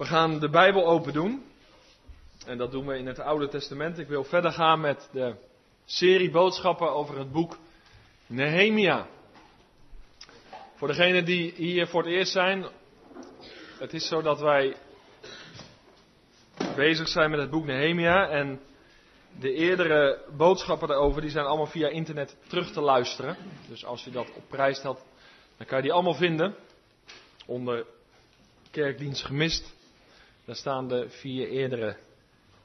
We gaan de Bijbel open doen. En dat doen we in het Oude Testament. Ik wil verder gaan met de serie boodschappen over het boek Nehemia. Voor degenen die hier voor het eerst zijn. Het is zo dat wij bezig zijn met het boek Nehemia. En de eerdere boodschappen daarover die zijn allemaal via internet terug te luisteren. Dus als je dat op prijs stelt, dan kan je die allemaal vinden. Onder kerkdienst gemist. Daar staan de vier eerdere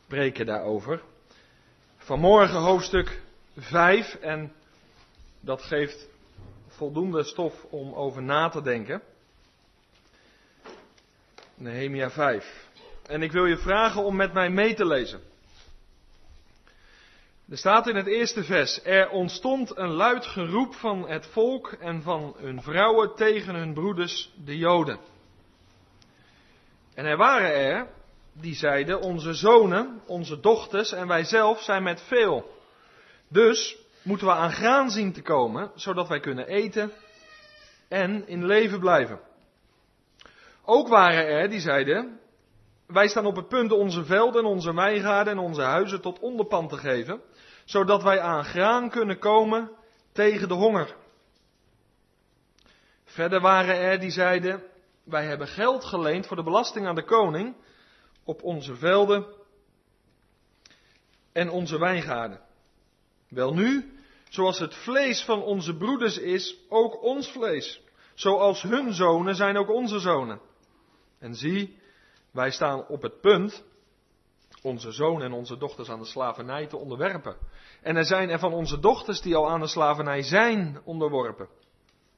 preken daarover. Vanmorgen hoofdstuk 5 en dat geeft voldoende stof om over na te denken. Nehemia 5. En ik wil je vragen om met mij mee te lezen. Er staat in het eerste vers: Er ontstond een luid geroep van het volk en van hun vrouwen tegen hun broeders, de Joden. En er waren er die zeiden: Onze zonen, onze dochters en wij zelf zijn met veel. Dus moeten we aan graan zien te komen, zodat wij kunnen eten en in leven blijven. Ook waren er die zeiden: Wij staan op het punt onze velden, onze wijngaarden en onze huizen tot onderpand te geven, zodat wij aan graan kunnen komen tegen de honger. Verder waren er die zeiden: wij hebben geld geleend voor de belasting aan de koning op onze velden en onze wijngaarden. Wel nu, zoals het vlees van onze broeders is, ook ons vlees. Zoals hun zonen zijn ook onze zonen. En zie, wij staan op het punt onze zonen en onze dochters aan de slavernij te onderwerpen. En er zijn er van onze dochters die al aan de slavernij zijn onderworpen.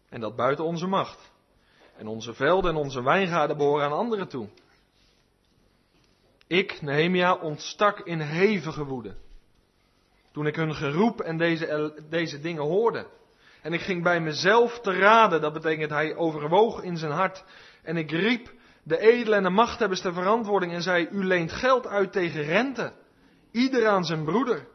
En dat buiten onze macht. En onze velden en onze wijngaarden behoren aan anderen toe. Ik, Nehemia, ontstak in hevige woede. Toen ik hun geroep en deze, deze dingen hoorde. En ik ging bij mezelf te raden, dat betekent hij overwoog in zijn hart. En ik riep de edelen en de machthebbers ter verantwoording en zei, u leent geld uit tegen rente. Ieder aan zijn broeder.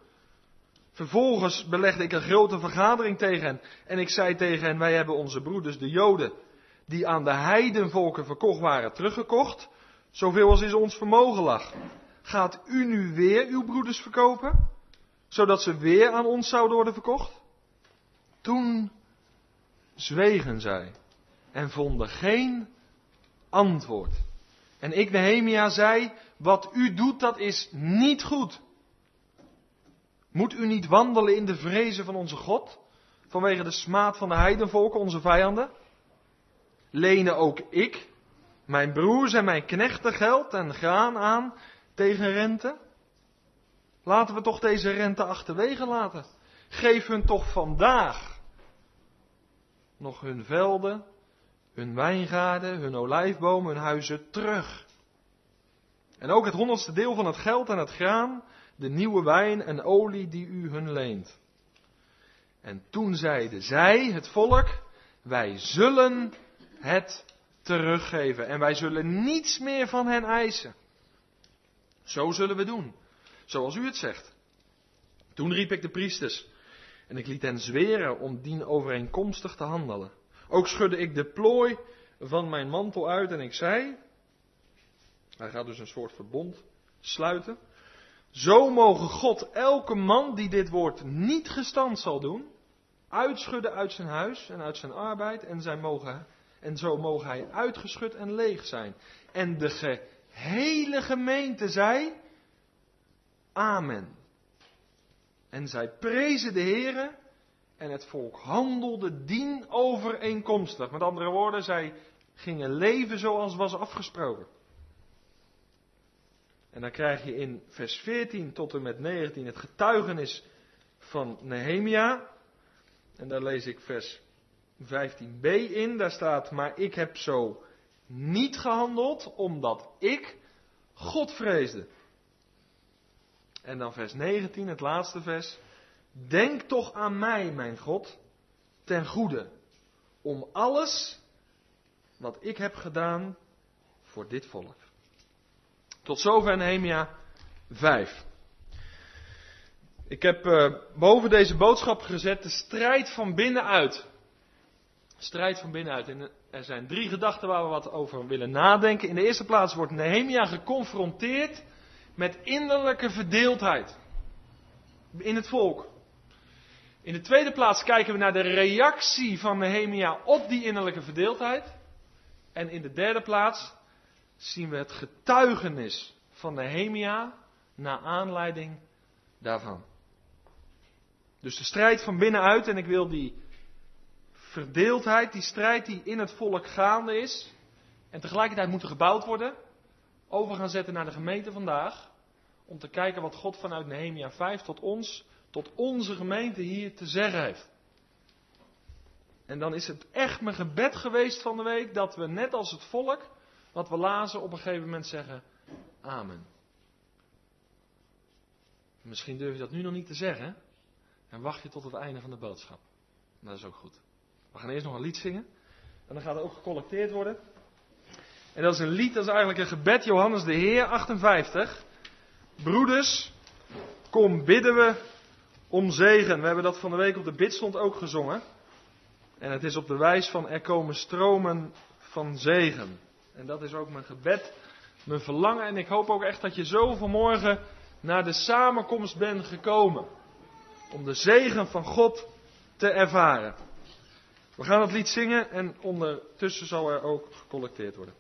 Vervolgens belegde ik een grote vergadering tegen hen. En ik zei tegen hen, wij hebben onze broeders, de Joden, die aan de heidenvolken verkocht waren, teruggekocht, zoveel als in ons vermogen lag. Gaat u nu weer uw broeders verkopen, zodat ze weer aan ons zouden worden verkocht? Toen zwegen zij en vonden geen antwoord. En ik, Nehemia, zei, wat u doet, dat is niet goed. Moet u niet wandelen in de vrezen van onze God, vanwege de smaad van de heidenvolken, onze vijanden? Lenen ook ik, mijn broers en mijn knechten geld en graan aan tegen rente? Laten we toch deze rente achterwege laten. Geef hun toch vandaag nog hun velden, hun wijngaarden, hun olijfbomen, hun huizen terug. En ook het honderdste deel van het geld en het graan, de nieuwe wijn en olie die u hun leent. En toen zeiden zij, het volk, wij zullen het teruggeven. En wij zullen niets meer van hen eisen. Zo zullen we doen, zoals u het zegt. Toen riep ik de priesters en ik liet hen zweren om dien overeenkomstig te handelen. Ook schudde ik de plooi van mijn mantel uit en ik zei, hij gaat dus een soort verbond sluiten. Zo mogen God elke man die dit woord niet gestand zal doen, uitschudden uit zijn huis en uit zijn arbeid en zij mogen en zo mogen hij uitgeschud en leeg zijn. En de gehele gemeente zei, Amen. En zij prezen de Heere en het volk handelde dien overeenkomstig. Met andere woorden, zij gingen leven zoals was afgesproken. En dan krijg je in vers 14 tot en met 19 het getuigenis van Nehemia. En daar lees ik vers 15b in, daar staat, maar ik heb zo niet gehandeld omdat ik God vreesde. En dan vers 19, het laatste vers. Denk toch aan mij, mijn God, ten goede, om alles wat ik heb gedaan voor dit volk. Tot zover Nehemia 5. Ik heb uh, boven deze boodschap gezet de strijd van binnenuit Strijd van binnenuit. En er zijn drie gedachten waar we wat over willen nadenken. In de eerste plaats wordt Nehemia geconfronteerd met innerlijke verdeeldheid in het volk. In de tweede plaats kijken we naar de reactie van Nehemia op die innerlijke verdeeldheid. En in de derde plaats zien we het getuigenis van Nehemia naar aanleiding daarvan. Dus de strijd van binnenuit, en ik wil die verdeeldheid, die strijd die in het volk gaande is, en tegelijkertijd moet er gebouwd worden, over gaan zetten naar de gemeente vandaag, om te kijken wat God vanuit Nehemia 5 tot ons, tot onze gemeente hier te zeggen heeft. En dan is het echt mijn gebed geweest van de week dat we net als het volk, wat we lazen, op een gegeven moment zeggen, Amen. Misschien durf je dat nu nog niet te zeggen. En wacht je tot het einde van de boodschap. Dat is ook goed. We gaan eerst nog een lied zingen. En dan gaat er ook gecollecteerd worden. En dat is een lied, dat is eigenlijk een gebed, Johannes de Heer 58. Broeders, kom bidden we om zegen. We hebben dat van de week op de bidstond ook gezongen. En het is op de wijs van er komen stromen van zegen. En dat is ook mijn gebed, mijn verlangen. En ik hoop ook echt dat je zo vanmorgen naar de samenkomst bent gekomen. Om de zegen van God te ervaren. We gaan het lied zingen en ondertussen zal er ook gecollecteerd worden.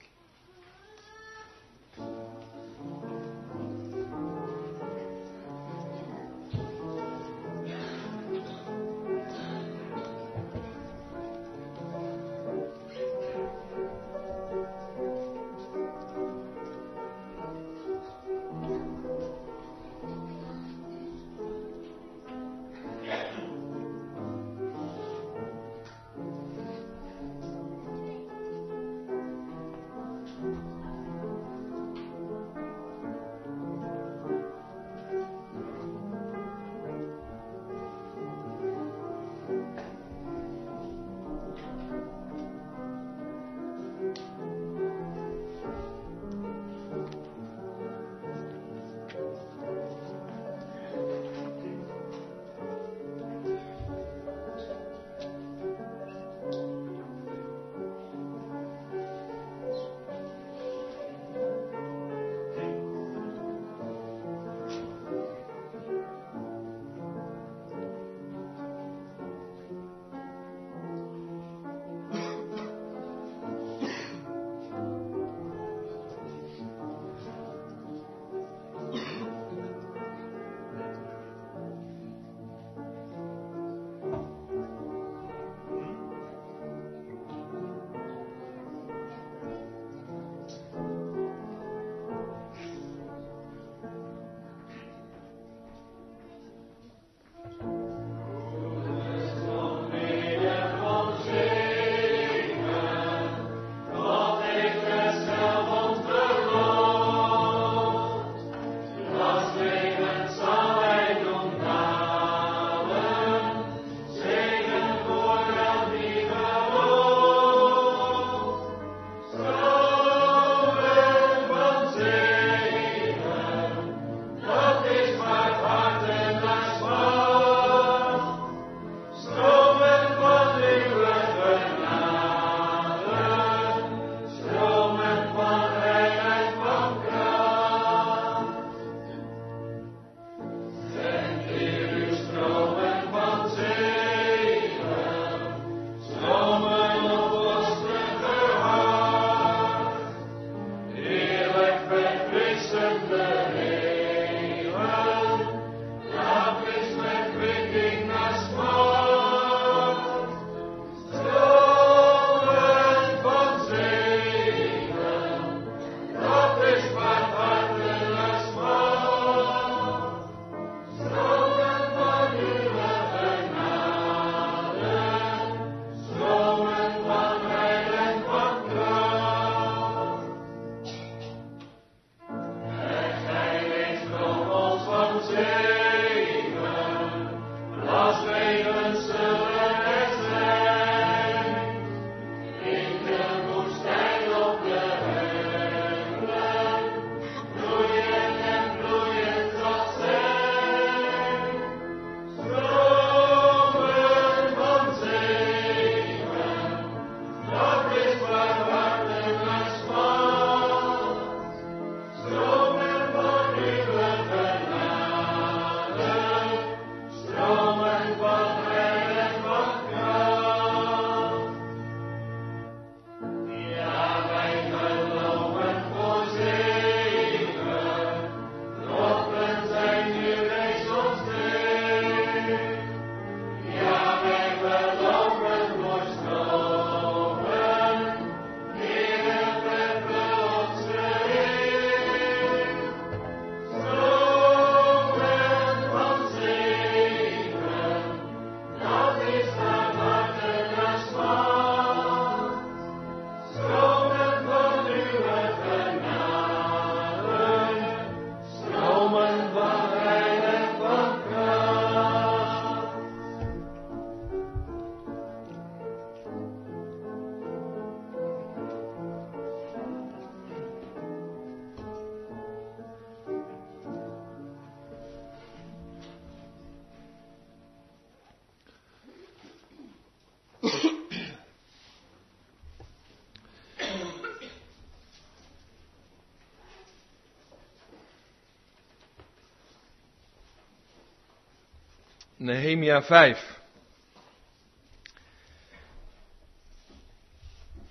Nehemia 5.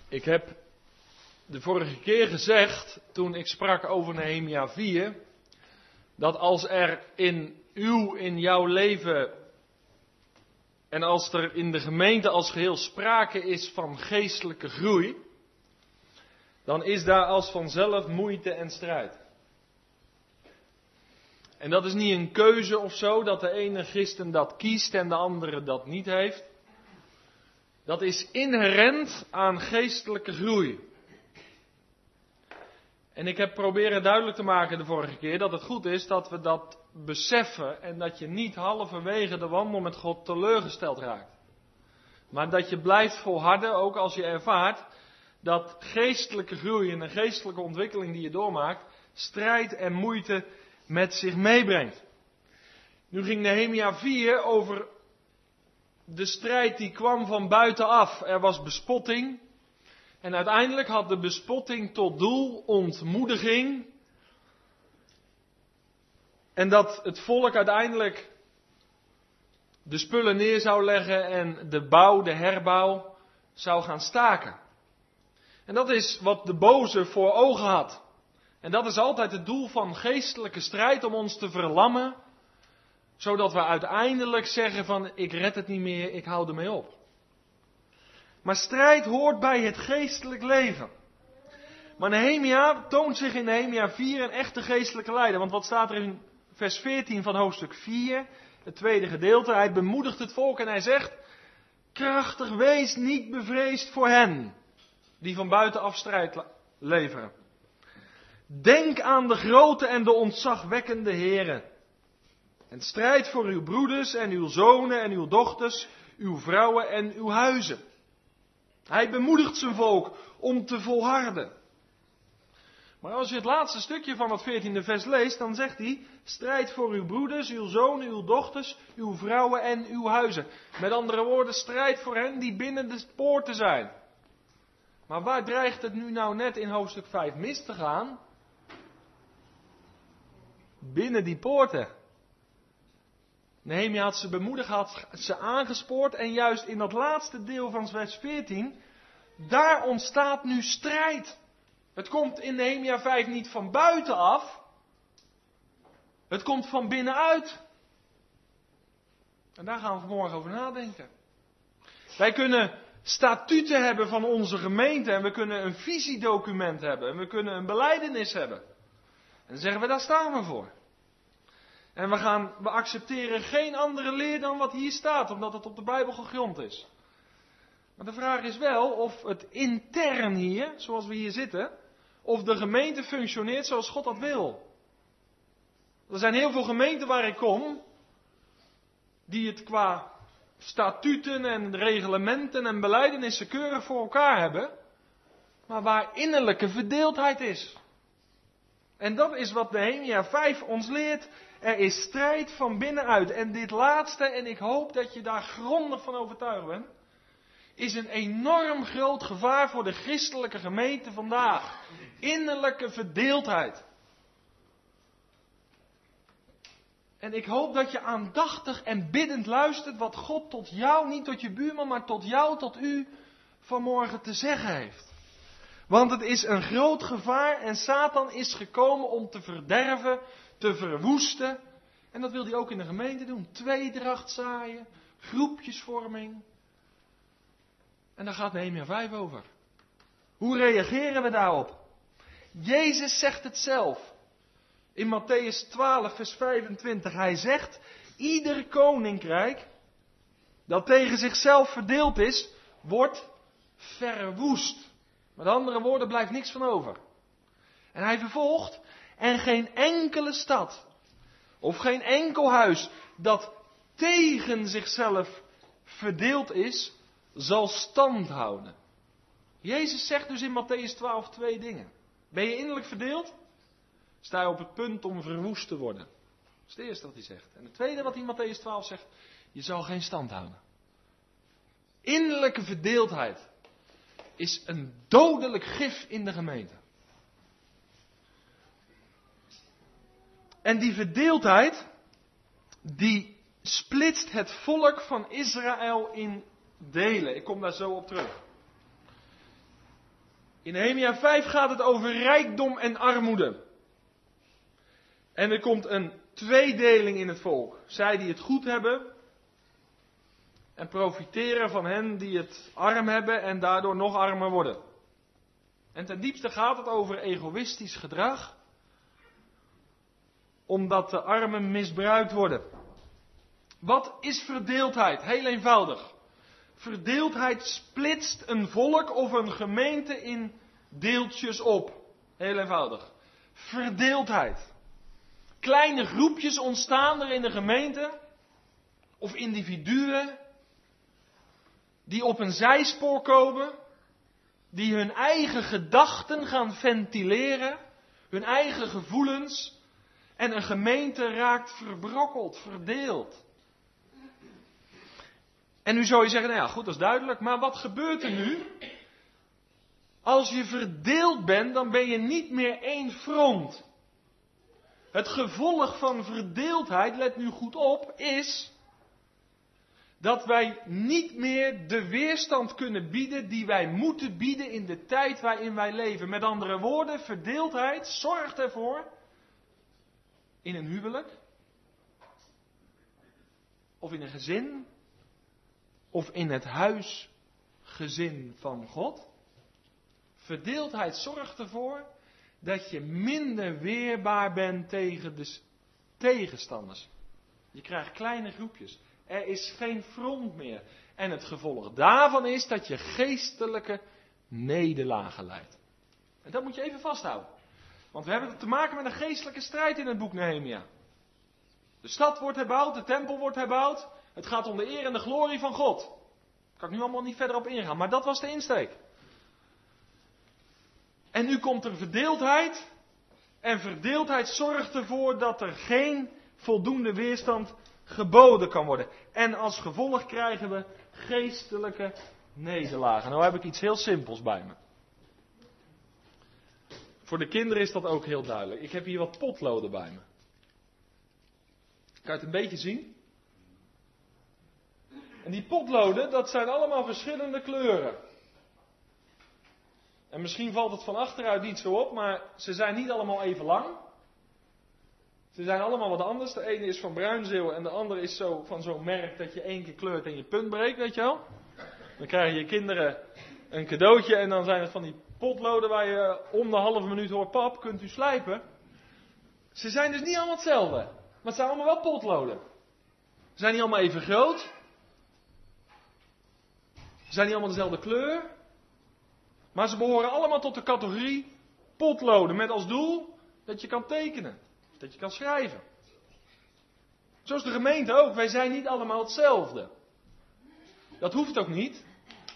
Ik heb de vorige keer gezegd, toen ik sprak over Nehemia 4, dat als er in uw, in jouw leven en als er in de gemeente als geheel sprake is van geestelijke groei, dan is daar als vanzelf moeite en strijd. En dat is niet een keuze of zo, dat de ene christen dat kiest en de andere dat niet heeft. Dat is inherent aan geestelijke groei. En ik heb proberen duidelijk te maken de vorige keer dat het goed is dat we dat beseffen en dat je niet halverwege de wandel met God teleurgesteld raakt. Maar dat je blijft volharden, ook als je ervaart dat geestelijke groei en een geestelijke ontwikkeling die je doormaakt, strijd en moeite met zich meebrengt. Nu ging Nehemia 4 over de strijd die kwam van buitenaf. Er was bespotting. En uiteindelijk had de bespotting tot doel ontmoediging. En dat het volk uiteindelijk de spullen neer zou leggen en de bouw, de herbouw, zou gaan staken. En dat is wat de boze voor ogen had. En dat is altijd het doel van geestelijke strijd om ons te verlammen, zodat we uiteindelijk zeggen van ik red het niet meer, ik hou ermee op. Maar strijd hoort bij het geestelijk leven. Maar Nehemia toont zich in Nehemia 4 een echte geestelijke leider. Want wat staat er in vers 14 van hoofdstuk 4, het tweede gedeelte? Hij bemoedigt het volk en hij zegt, krachtig wees niet bevreesd voor hen, die van buitenaf strijd leveren. Denk aan de grote en de ontzagwekkende heren. En strijd voor uw broeders en uw zonen en uw dochters, uw vrouwen en uw huizen. Hij bemoedigt zijn volk om te volharden. Maar als je het laatste stukje van het 14e vers leest, dan zegt hij: strijd voor uw broeders, uw zonen, uw dochters, uw vrouwen en uw huizen. Met andere woorden, strijd voor hen die binnen de poorten zijn. Maar waar dreigt het nu nou net in hoofdstuk 5 mis te gaan? Binnen die poorten. Nehemia had ze bemoedigd, had ze aangespoord en juist in dat laatste deel van vers 14, daar ontstaat nu strijd. Het komt in Nehemia 5 niet van buitenaf, het komt van binnenuit. En daar gaan we vanmorgen over nadenken. Wij kunnen statuten hebben van onze gemeente en we kunnen een visiedocument hebben en we kunnen een beleidenis hebben. En zeggen we, daar staan we voor. En we, gaan, we accepteren geen andere leer dan wat hier staat, omdat het op de Bijbel gegrond is. Maar de vraag is wel of het intern hier, zoals we hier zitten, of de gemeente functioneert zoals God dat wil. Er zijn heel veel gemeenten waar ik kom, die het qua statuten en reglementen en beleidenissen keurig voor elkaar hebben, maar waar innerlijke verdeeldheid is. En dat is wat Nehemia 5 ons leert. Er is strijd van binnenuit. En dit laatste, en ik hoop dat je daar grondig van overtuigd bent, is een enorm groot gevaar voor de christelijke gemeente vandaag. Innerlijke verdeeldheid. En ik hoop dat je aandachtig en biddend luistert wat God tot jou, niet tot je buurman, maar tot jou, tot u vanmorgen te zeggen heeft. Want het is een groot gevaar en Satan is gekomen om te verderven, te verwoesten. En dat wil hij ook in de gemeente doen. Tweedracht zaaien, groepjesvorming. En daar gaat Nehemia 5 over. Hoe reageren we daarop? Jezus zegt het zelf. In Matthäus 12, vers 25. Hij zegt, ieder koninkrijk dat tegen zichzelf verdeeld is, wordt verwoest. Met andere woorden, blijft niks van over. En hij vervolgt, en geen enkele stad of geen enkel huis dat tegen zichzelf verdeeld is, zal stand houden. Jezus zegt dus in Matthäus 12 twee dingen. Ben je innerlijk verdeeld? Sta je op het punt om verwoest te worden. Dat is het eerste wat hij zegt. En het tweede wat hij in Matthäus 12 zegt, je zal geen stand houden. Innerlijke verdeeldheid is een dodelijk gif in de gemeente. En die verdeeldheid, die splitst het volk van Israël in delen. Ik kom daar zo op terug. In Nehemia 5 gaat het over rijkdom en armoede. En er komt een tweedeling in het volk. Zij die het goed hebben en profiteren van hen die het arm hebben en daardoor nog armer worden. En ten diepste gaat het over egoïstisch gedrag, omdat de armen misbruikt worden. Wat is verdeeldheid? Heel eenvoudig. Verdeeldheid splitst een volk of een gemeente in deeltjes op. Heel eenvoudig. Verdeeldheid. Kleine groepjes ontstaan er in de gemeente. Of individuen. Die op een zijspoor komen. Die hun eigen gedachten gaan ventileren. Hun eigen gevoelens. En een gemeente raakt verbrokkeld, verdeeld. En nu zou je zeggen, nou ja, goed, dat is duidelijk. Maar wat gebeurt er nu? Als je verdeeld bent, dan ben je niet meer één front. Het gevolg van verdeeldheid, let nu goed op, is dat wij niet meer de weerstand kunnen bieden die wij moeten bieden in de tijd waarin wij leven. Met andere woorden, verdeeldheid zorgt ervoor in een huwelijk, of in een gezin, of in het huisgezin van God. Verdeeldheid zorgt ervoor dat je minder weerbaar bent tegen de tegenstanders. Je krijgt kleine groepjes. Er is geen front meer. En het gevolg daarvan is dat je geestelijke nederlagen leidt. En dat moet je even vasthouden. Want we hebben te maken met een geestelijke strijd in het boek Nehemia. De stad wordt herbouwd, de tempel wordt herbouwd. Het gaat om de eer en de glorie van God. Daar kan ik nu allemaal niet verder op ingaan, maar dat was de insteek. En nu komt er verdeeldheid. En verdeeldheid zorgt ervoor dat er geen voldoende weerstand geboden kan worden. En als gevolg krijgen we geestelijke nederlagen. Nou heb ik iets heel simpels bij me. Voor de kinderen is dat ook heel duidelijk. Ik heb hier wat potloden bij me. Kan je het een beetje zien? En die potloden, dat zijn allemaal verschillende kleuren. En misschien valt het van achteruit niet zo op, maar ze zijn niet allemaal even lang. Ze zijn allemaal wat anders. De ene is van bruinzeel en de andere is zo, van zo'n merk dat je één keer kleurt en je punt breekt, weet je wel. Dan krijgen je kinderen een cadeautje en dan zijn het van die potloden waar je om de halve minuut hoort, pap, kunt u slijpen. Ze zijn dus niet allemaal hetzelfde, maar het zijn allemaal wel potloden. Ze zijn niet allemaal even groot. Ze zijn niet allemaal dezelfde kleur. Maar ze behoren allemaal tot de categorie potloden met als doel dat je kan tekenen, dat je kan schrijven. Zo is de gemeente ook. Wij zijn niet allemaal hetzelfde. Dat hoeft ook niet.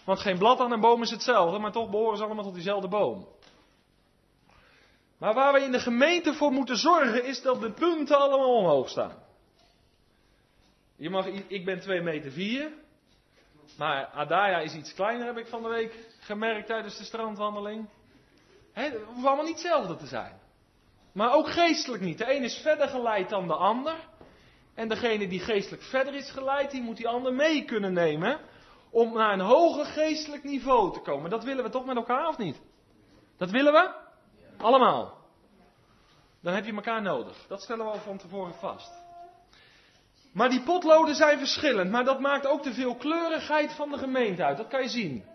Want geen blad aan een boom is hetzelfde, maar toch behoren ze allemaal tot diezelfde boom. Maar waar we in de gemeente voor moeten zorgen is dat de punten allemaal omhoog staan. Je mag, ik ben 2 meter 4. Maar Adaya is iets kleiner, heb ik van de week gemerkt tijdens de strandwandeling. He, we hoeven allemaal niet hetzelfde te zijn. Maar ook geestelijk niet. De een is verder geleid dan de ander. En degene die geestelijk verder is geleid, die moet die ander mee kunnen nemen. Om naar een hoger geestelijk niveau te komen. Dat willen we toch met elkaar of niet? Dat willen we? Allemaal. Dan heb je elkaar nodig. Dat stellen we al van tevoren vast. Maar die potloden zijn verschillend. Maar dat maakt ook de veelkleurigheid van de gemeente uit. Dat kan je zien.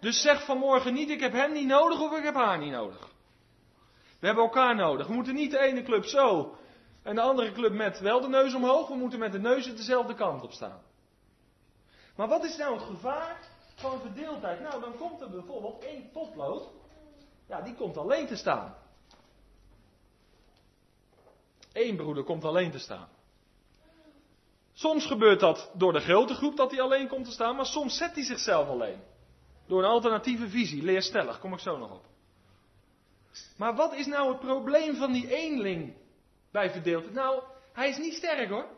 Dus zeg vanmorgen niet: ik heb hem niet nodig of ik heb haar niet nodig. We hebben elkaar nodig. We moeten niet de ene club zo en de andere club met wel de neus omhoog. We moeten met de neuzen dezelfde kant op staan. Maar wat is nou het gevaar van verdeeldheid? Nou, dan komt er bijvoorbeeld één potlood. Ja, die komt alleen te staan. Eén broeder komt alleen te staan. Soms gebeurt dat door de grote groep dat hij alleen komt te staan, maar soms zet hij zichzelf alleen. Door een alternatieve visie, leerstellig, kom ik zo nog op. Maar wat is nou het probleem van die eenling bij verdeeldheid? Nou, hij is niet sterk hoor.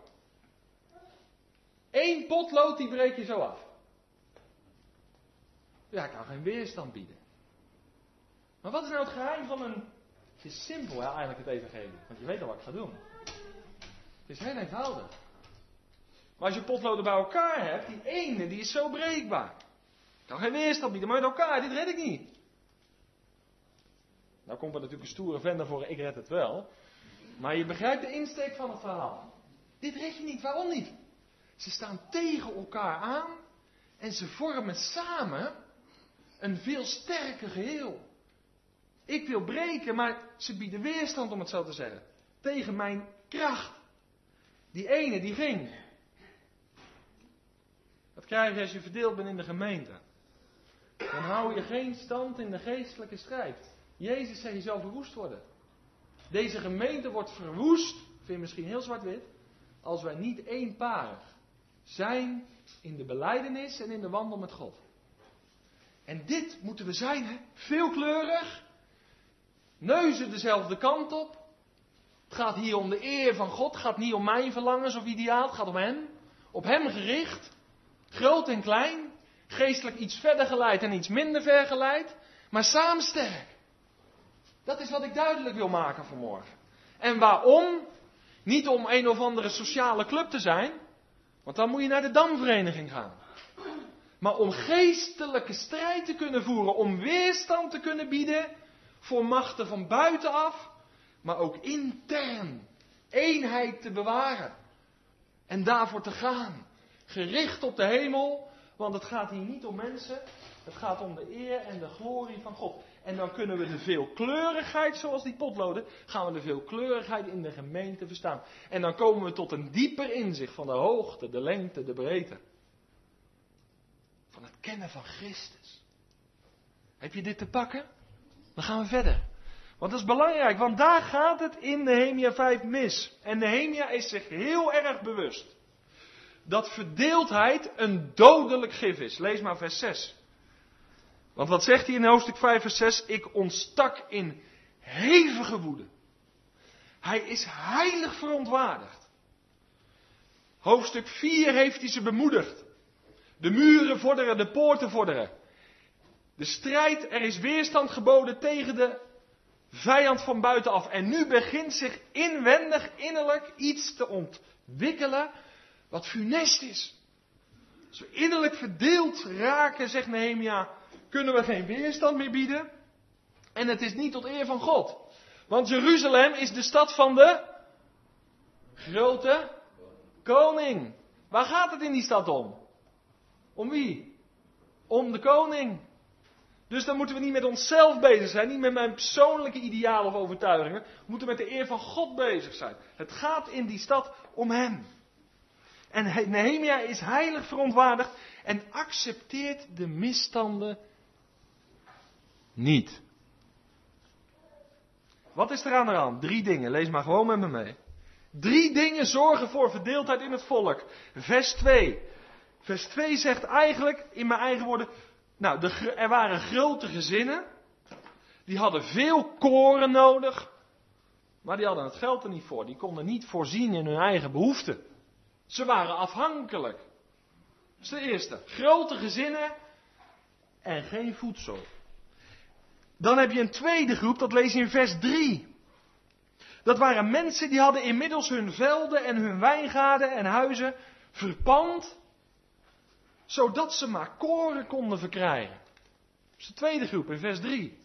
Eén potlood die breek je zo af. Ja, ik kan geen weerstand bieden. Maar wat is nou het geheim van een. Het is simpel, eigenlijk het evangelie. Want je weet al wat ik ga doen. Het is heel eenvoudig. Maar als je potloden bij elkaar hebt, die ene die is zo breekbaar. Ik kan geen weerstand bieden, maar met elkaar, dit red ik niet. Nou komt er natuurlijk een stoere vender voor, ik red het wel. Maar je begrijpt de insteek van het verhaal. Dit red je niet, waarom niet? Ze staan tegen elkaar aan en ze vormen samen een veel sterker geheel. Ik wil breken, maar ze bieden weerstand, om het zo te zeggen. Tegen mijn kracht. Die ene die ging. Dat krijg je als je verdeeld bent in de gemeente. Dan hou je geen stand in de geestelijke strijd. Jezus zei je zal verwoest worden. Deze gemeente wordt verwoest, vind je misschien heel zwart-wit, als wij niet eenparig zijn in de beleidenis en in de wandel met God. En dit moeten we zijn, hè? veelkleurig, neuzen dezelfde kant op. Het gaat hier om de eer van God, het gaat niet om mijn verlangens of ideaal, het gaat om Hem. Op Hem gericht, groot en klein, geestelijk iets verder geleid en iets minder ver geleid, maar samen sterk. Dat is wat ik duidelijk wil maken vanmorgen. En waarom? Niet om een of andere sociale club te zijn, want dan moet je naar de damvereniging gaan. Maar om geestelijke strijd te kunnen voeren, om weerstand te kunnen bieden voor machten van buitenaf, maar ook intern eenheid te bewaren. En daarvoor te gaan. Gericht op de hemel, want het gaat hier niet om mensen, het gaat om de eer en de glorie van God. En dan kunnen we de veelkleurigheid, zoals die potloden, gaan we de veelkleurigheid in de gemeente verstaan. En dan komen we tot een dieper inzicht van de hoogte, de lengte, de breedte. Van het kennen van Christus. Heb je dit te pakken? Dan gaan we verder. Want dat is belangrijk, want daar gaat het in Nehemia 5 mis. En Nehemia is zich heel erg bewust dat verdeeldheid een dodelijk gif is. Lees maar vers 6. Want wat zegt hij in hoofdstuk 5 vers 6? Ik ontstak in hevige woede. Hij is heilig verontwaardigd. Hoofdstuk 4 heeft hij ze bemoedigd. De muren vorderen, de poorten vorderen. De strijd, er is weerstand geboden tegen de vijand van buitenaf. En nu begint zich inwendig, innerlijk iets te ontwikkelen wat funest is. Als we innerlijk verdeeld raken, zegt Nehemia, kunnen we geen weerstand meer bieden. En het is niet tot eer van God. Want Jeruzalem is de stad van de grote koning. Waar gaat het in die stad om? Om wie? Om de koning. Dus dan moeten we niet met onszelf bezig zijn, niet met mijn persoonlijke idealen of overtuigingen. We moeten met de eer van God bezig zijn. Het gaat in die stad om Hem. En Nehemia is heilig verontwaardigd en accepteert de misstanden niet. Wat is er aan de hand? Drie dingen. Lees maar gewoon met me mee. Drie dingen zorgen voor verdeeldheid in het volk. Vers 2. Vers 2 zegt eigenlijk, in mijn eigen woorden, nou, er waren grote gezinnen. Die hadden veel koren nodig. Maar die hadden het geld er niet voor. Die konden niet voorzien in hun eigen behoeften. Ze waren afhankelijk. Dat is de eerste. Grote gezinnen en geen voedsel. Dan heb je een tweede groep, dat lees je in vers 3. Dat waren mensen die hadden inmiddels hun velden en hun wijngaarden en huizen verpand, zodat ze maar koren konden verkrijgen. Dat is de tweede groep in vers 3.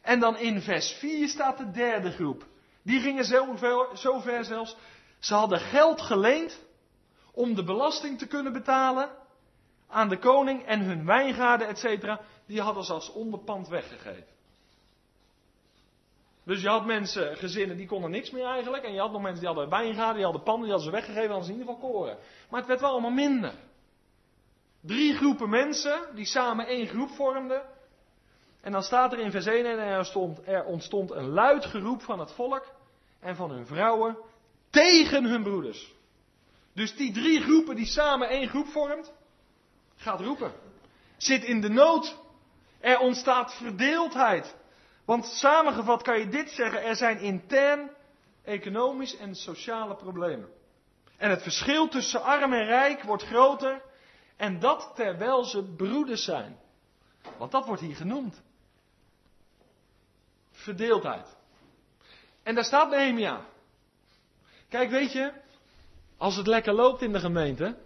En dan in vers 4 staat de derde groep. Die gingen zo zo ver zelfs. Ze hadden geld geleend om de belasting te kunnen betalen aan de koning en hun wijngaarden, et. Die hadden ze als onderpand weggegeven. Dus je had mensen, gezinnen, die konden niks meer eigenlijk. En je had nog mensen die hadden wijngaarden, die hadden panden, die hadden ze weggegeven, hadden ze in ieder geval koren. Maar het werd wel allemaal minder. Drie groepen mensen, die samen één groep vormden. En dan staat er in vers 1, en er, stond, er ontstond een luid geroep van het volk en van hun vrouwen tegen hun broeders. Dus die drie groepen die samen één groep vormt, gaat roepen. Zit in de nood. Er ontstaat verdeeldheid. Want samengevat kan je dit zeggen, er zijn intern economisch en sociale problemen. En het verschil tussen arm en rijk wordt groter. En dat terwijl ze broeders zijn. Want dat wordt hier genoemd. Verdeeldheid. En daar staat Nehemia. Kijk, weet je, als het lekker loopt in de gemeente,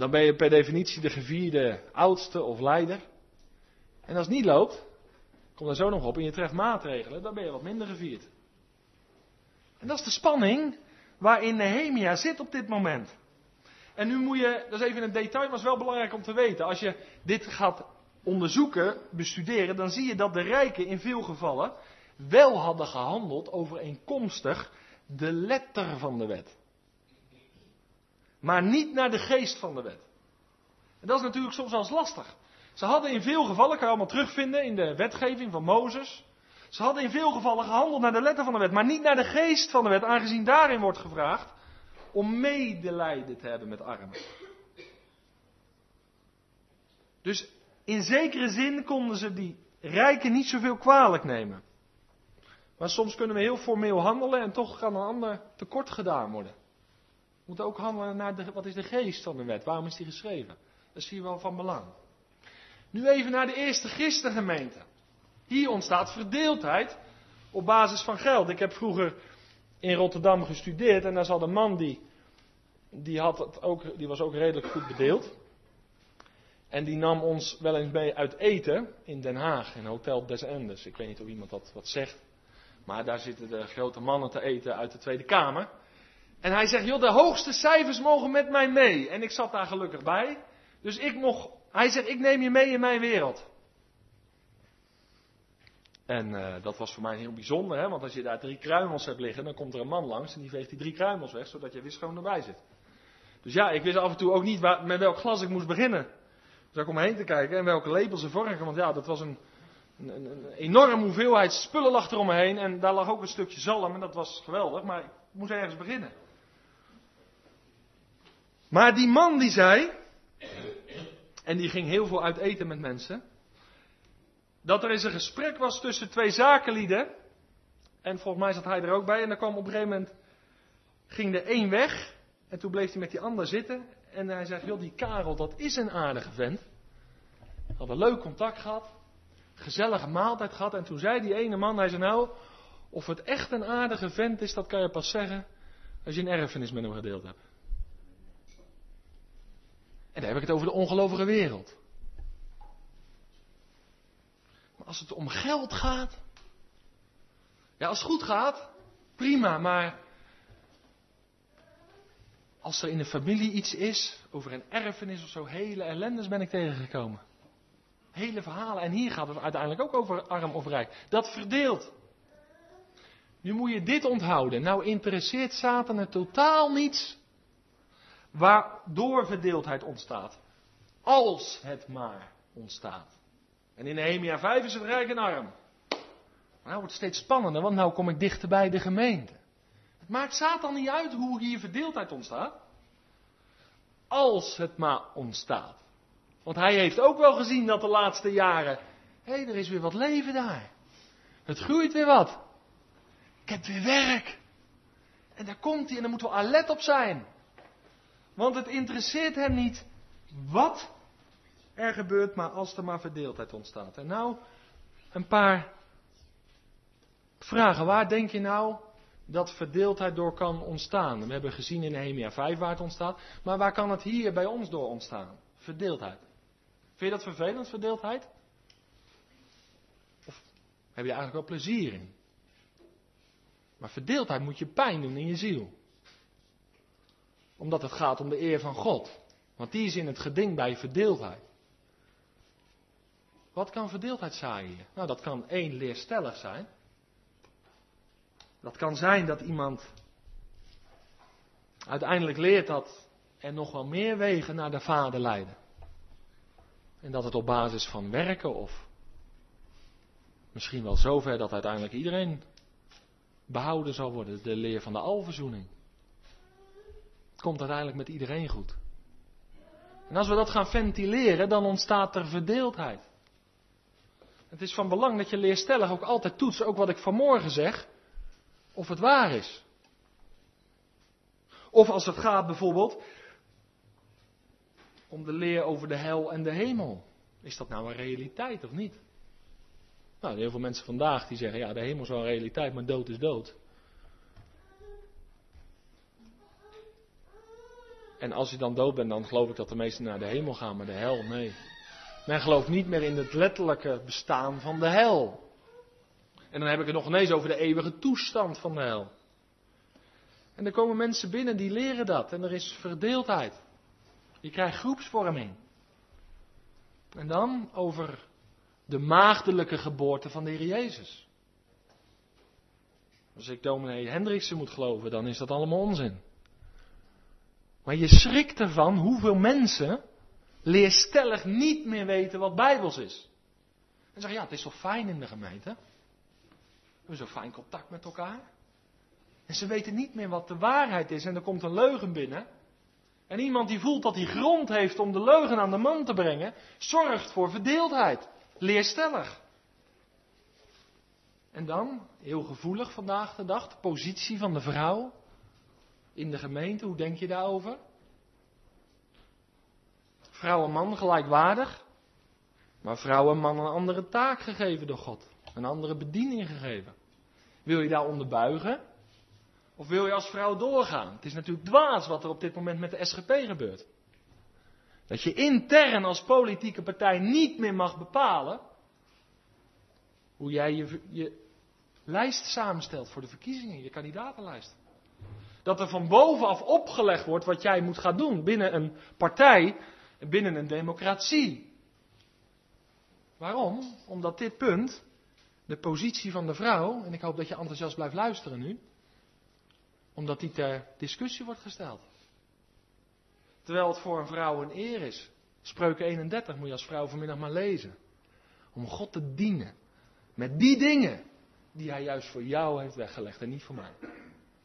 dan ben je per definitie de gevierde oudste of leider. En als het niet loopt, kom daar zo nog op en je treft maatregelen, dan ben je wat minder gevierd. En dat is de spanning waarin Nehemia zit op dit moment. En nu moet je, dat is even een detail, maar is wel belangrijk om te weten. Als je dit gaat onderzoeken, bestuderen, dan zie je dat de rijken in veel gevallen wel hadden gehandeld overeenkomstig de letter van de wet. Maar niet naar de geest van de wet. En dat is natuurlijk soms wel eens lastig. Ze hadden in veel gevallen, kan je allemaal terugvinden in de wetgeving van Mozes. Ze hadden in veel gevallen gehandeld naar de letter van de wet, maar niet naar de geest van de wet, aangezien daarin wordt gevraagd om medelijden te hebben met armen. Dus in zekere zin konden ze die rijken niet zoveel kwalijk nemen. Maar soms kunnen we heel formeel handelen en toch kan een ander tekort gedaan worden. Moeten ook handelen naar de, wat is de geest van de wet? Waarom is die geschreven? Dat is hier wel van belang. Nu even naar de eerste christengemeente. Hier ontstaat verdeeldheid op basis van geld. Ik heb vroeger in Rotterdam gestudeerd en daar zat een man die, die, had het ook, die was ook redelijk goed bedeeld. En die nam ons wel eens mee uit eten in Den Haag, in Hotel Des Endes. Ik weet niet of iemand dat wat zegt. Maar daar zitten de grote mannen te eten uit de Tweede Kamer. En hij zegt, joh, de hoogste cijfers mogen met mij mee. En ik zat daar gelukkig bij. Dus ik mocht, hij zegt, ik neem je mee in mijn wereld. En uh, dat was voor mij heel bijzonder, hè? want als je daar drie kruimels hebt liggen, dan komt er een man langs en die veegt die drie kruimels weg, zodat je wist gewoon erbij zit. Dus ja, ik wist af en toe ook niet waar, met welk glas ik moest beginnen. Dus ik om me heen te kijken en welke lepels er vorken, want ja, dat was een, een, een, enorme hoeveelheid spullen lag er om me heen en daar lag ook een stukje zalm en dat was geweldig, maar ik moest ergens beginnen. Maar die man die zei, en die ging heel veel uit eten met mensen, dat er eens een gesprek was tussen twee zakenlieden, en volgens mij zat hij er ook bij, en dan kwam op een gegeven moment, ging de een weg, en toen bleef hij met die ander zitten, en hij zei, joh, die Karel, dat is een aardige vent. Had een leuk contact gehad, gezellige maaltijd gehad, en toen zei die ene man, hij zei nou, of het echt een aardige vent is, dat kan je pas zeggen als je een erfenis met hem gedeeld hebt. En dan heb ik het over de ongelovige wereld. Maar als het om geld gaat. Ja, als het goed gaat, prima, maar. Als er in de familie iets is, over een erfenis of zo, hele ellendes ben ik tegengekomen. Hele verhalen. En hier gaat het uiteindelijk ook over arm of rijk. Dat verdeelt. Nu moet je dit onthouden. Nou interesseert Satan het totaal niets waardoor verdeeldheid ontstaat. Als het maar ontstaat. En in Nehemia 5 is het rijk en arm. Maar nou wordt het steeds spannender, want nou kom ik dichter bij de gemeente. Het maakt Satan niet uit hoe hier verdeeldheid ontstaat. Als het maar ontstaat. Want hij heeft ook wel gezien dat de laatste jaren. Hé, hey, er is weer wat leven daar. Het groeit weer wat. Ik heb weer werk. En daar komt hij en daar moeten we alert op zijn. Want het interesseert hem niet wat er gebeurt, maar als er maar verdeeldheid ontstaat. En nou, een paar vragen, waar denk je nou dat verdeeldheid door kan ontstaan? We hebben gezien in Nehemia 5 waar het ontstaat, maar waar kan het hier bij ons door ontstaan? Verdeeldheid. Vind je dat vervelend, verdeeldheid? Of heb je eigenlijk wel plezier in? Maar verdeeldheid moet je pijn doen in je ziel. Omdat het gaat om de eer van God. Want die is in het geding bij verdeeldheid. Wat kan verdeeldheid zaaien? Nou, dat kan één leerstellig zijn. Dat kan zijn dat iemand uiteindelijk leert dat er nog wel meer wegen naar de Vader leiden. En dat het op basis van werken of misschien wel zover dat uiteindelijk iedereen behouden zal worden. De leer van de alverzoening. Komt uiteindelijk met iedereen goed. En als we dat gaan ventileren, dan ontstaat er verdeeldheid. Het is van belang dat je leerstellig ook altijd toetst, ook wat ik vanmorgen zeg, of het waar is. Of als het gaat bijvoorbeeld om de leer over de hel en de hemel. Is dat nou een realiteit of niet? Nou, heel veel mensen vandaag die zeggen, ja, de hemel is wel een realiteit, maar dood is dood. En als je dan dood bent, dan geloof ik dat de meesten naar de hemel gaan, maar de hel, nee. Men gelooft niet meer in het letterlijke bestaan van de hel. En dan heb ik het nog ineens over de eeuwige toestand van de hel. En er komen mensen binnen die leren dat. En er is verdeeldheid. Je krijgt groepsvorming. En dan over de maagdelijke geboorte van de Heer Jezus. Als ik dominee Hendriksen moet geloven, dan is dat allemaal onzin. Maar je schrikt ervan hoeveel mensen leerstellig niet meer weten wat Bijbels is. En zeggen, ja, het is zo fijn in de gemeente. We hebben zo fijn contact met elkaar. En ze weten niet meer wat de waarheid is en er komt een leugen binnen. En iemand die voelt dat hij grond heeft om de leugen aan de man te brengen, zorgt voor verdeeldheid. Leerstellig. En dan, heel gevoelig vandaag de dag, de positie van de vrouw in de gemeente. Hoe denk je daarover? Vrouw en man gelijkwaardig, maar vrouw en man een andere taak gegeven door God. Een andere bediening gegeven. Wil je daar onderbuigen? Of wil je als vrouw doorgaan? Het is natuurlijk dwaas wat er op dit moment met de SGP gebeurt. Dat je intern als politieke partij niet meer mag bepalen hoe jij je, je lijst samenstelt voor de verkiezingen, je kandidatenlijst. Dat er van bovenaf opgelegd wordt wat jij moet gaan doen binnen een partij, binnen een democratie. Waarom? Omdat dit punt, de positie van de vrouw, en ik hoop dat je enthousiast blijft luisteren nu, omdat die ter discussie wordt gesteld. Terwijl het voor een vrouw een eer is. Spreuken 31 moet je als vrouw vanmiddag maar lezen. Om God te dienen. Met die dingen die hij juist voor jou heeft weggelegd en niet voor mij.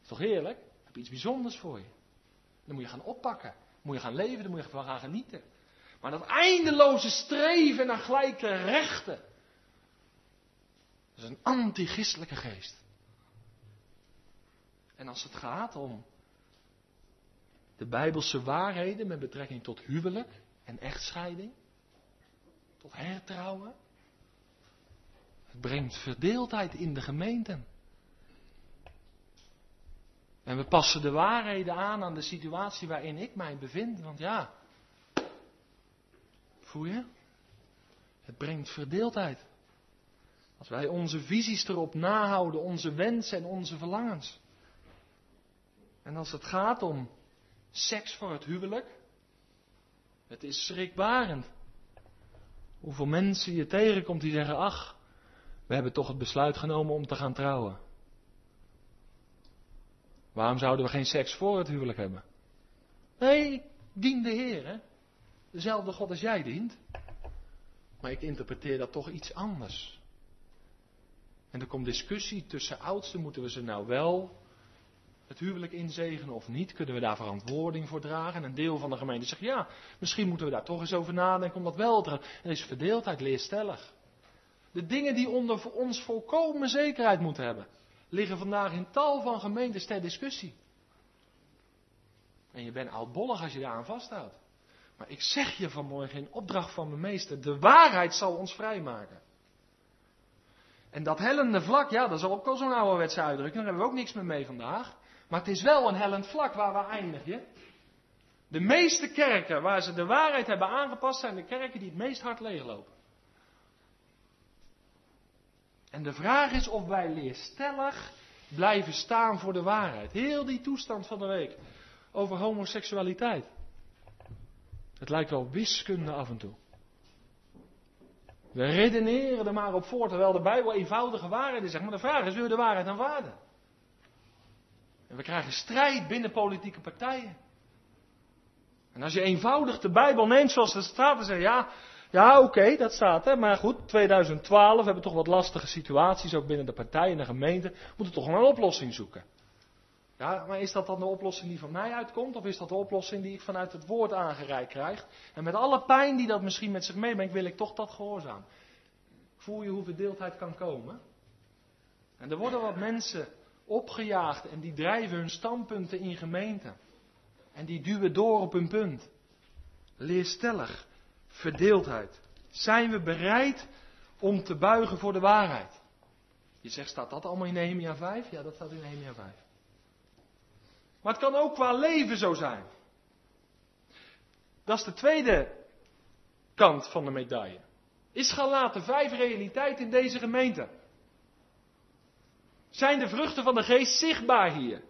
Is toch heerlijk? Iets bijzonders voor je. Dan moet je gaan oppakken. Dan moet je gaan leven, dan moet je van gaan genieten. Maar dat eindeloze streven naar gelijke rechten. Dat is een antichristelijke geest. En als het gaat om de bijbelse waarheden met betrekking tot huwelijk en echtscheiding, tot hertrouwen, het brengt verdeeldheid in de gemeenten. En we passen de waarheden aan aan de situatie waarin ik mij bevind. Want ja, voel je? Het brengt verdeeldheid. Als wij onze visies erop nahouden, onze wensen en onze verlangens. En als het gaat om seks voor het huwelijk, het is schrikbarend. Hoeveel mensen je tegenkomt die zeggen, ach, we hebben toch het besluit genomen om te gaan trouwen. Waarom zouden we geen seks voor het huwelijk hebben? Nee, dien de Heer, hè? Dezelfde God als jij dient. Maar ik interpreteer dat toch iets anders. En er komt discussie tussen oudsten, moeten we ze nou wel het huwelijk inzegenen of niet? Kunnen we daar verantwoording voor dragen? En een deel van de gemeente zegt ja, misschien moeten we daar toch eens over nadenken om dat wel te Er is verdeeldheid, leerstellig. De dingen die onder ons volkomen zekerheid moeten hebben, liggen vandaag in tal van gemeentes ter discussie. En je bent oudbollig als je daaraan vasthoudt. Maar ik zeg je vanmorgen in opdracht van mijn meester, de waarheid zal ons vrijmaken. En dat hellende vlak, ja, dat is ook al zo'n ouderwetse uitdrukking, daar hebben we ook niks meer mee vandaag. Maar het is wel een hellend vlak waar we eindigen. De meeste kerken waar ze de waarheid hebben aangepast zijn de kerken die het meest hard leeglopen. En de vraag is of wij leerstellig blijven staan voor de waarheid. Heel die toestand van de week over homoseksualiteit. Het lijkt wel wiskunde af en toe. We redeneren er maar op voor, terwijl de Bijbel eenvoudige waarheid is. Maar de vraag is, wil je de waarheid aanvaarden? En we krijgen strijd binnen politieke partijen. En als je eenvoudig de Bijbel neemt zoals het staat, dan zeg je, ja, ja oké, dat staat er. Maar goed, 2012 hebben we toch wat lastige situaties, ook binnen de partijen en de gemeente. We moeten toch een oplossing zoeken. Ja, maar is dat dan de oplossing die van mij uitkomt? Of is dat de oplossing die ik vanuit het woord aangereikt krijg? En met alle pijn die dat misschien met zich meebrengt, wil ik toch dat gehoorzaam. Voel je hoe verdeeldheid kan komen? En er worden wat mensen opgejaagd en die drijven hun standpunten in gemeenten. En die duwen door op hun punt. Leerstellig, verdeeldheid. Zijn we bereid om te buigen voor de waarheid? Je zegt, staat dat allemaal in Nehemia 5? Ja, dat staat in Nehemia 5. Maar het kan ook qua leven zo zijn. Dat is de tweede kant van de medaille. Is Galaten 5 realiteit in deze gemeente? Zijn de vruchten van de geest zichtbaar hier?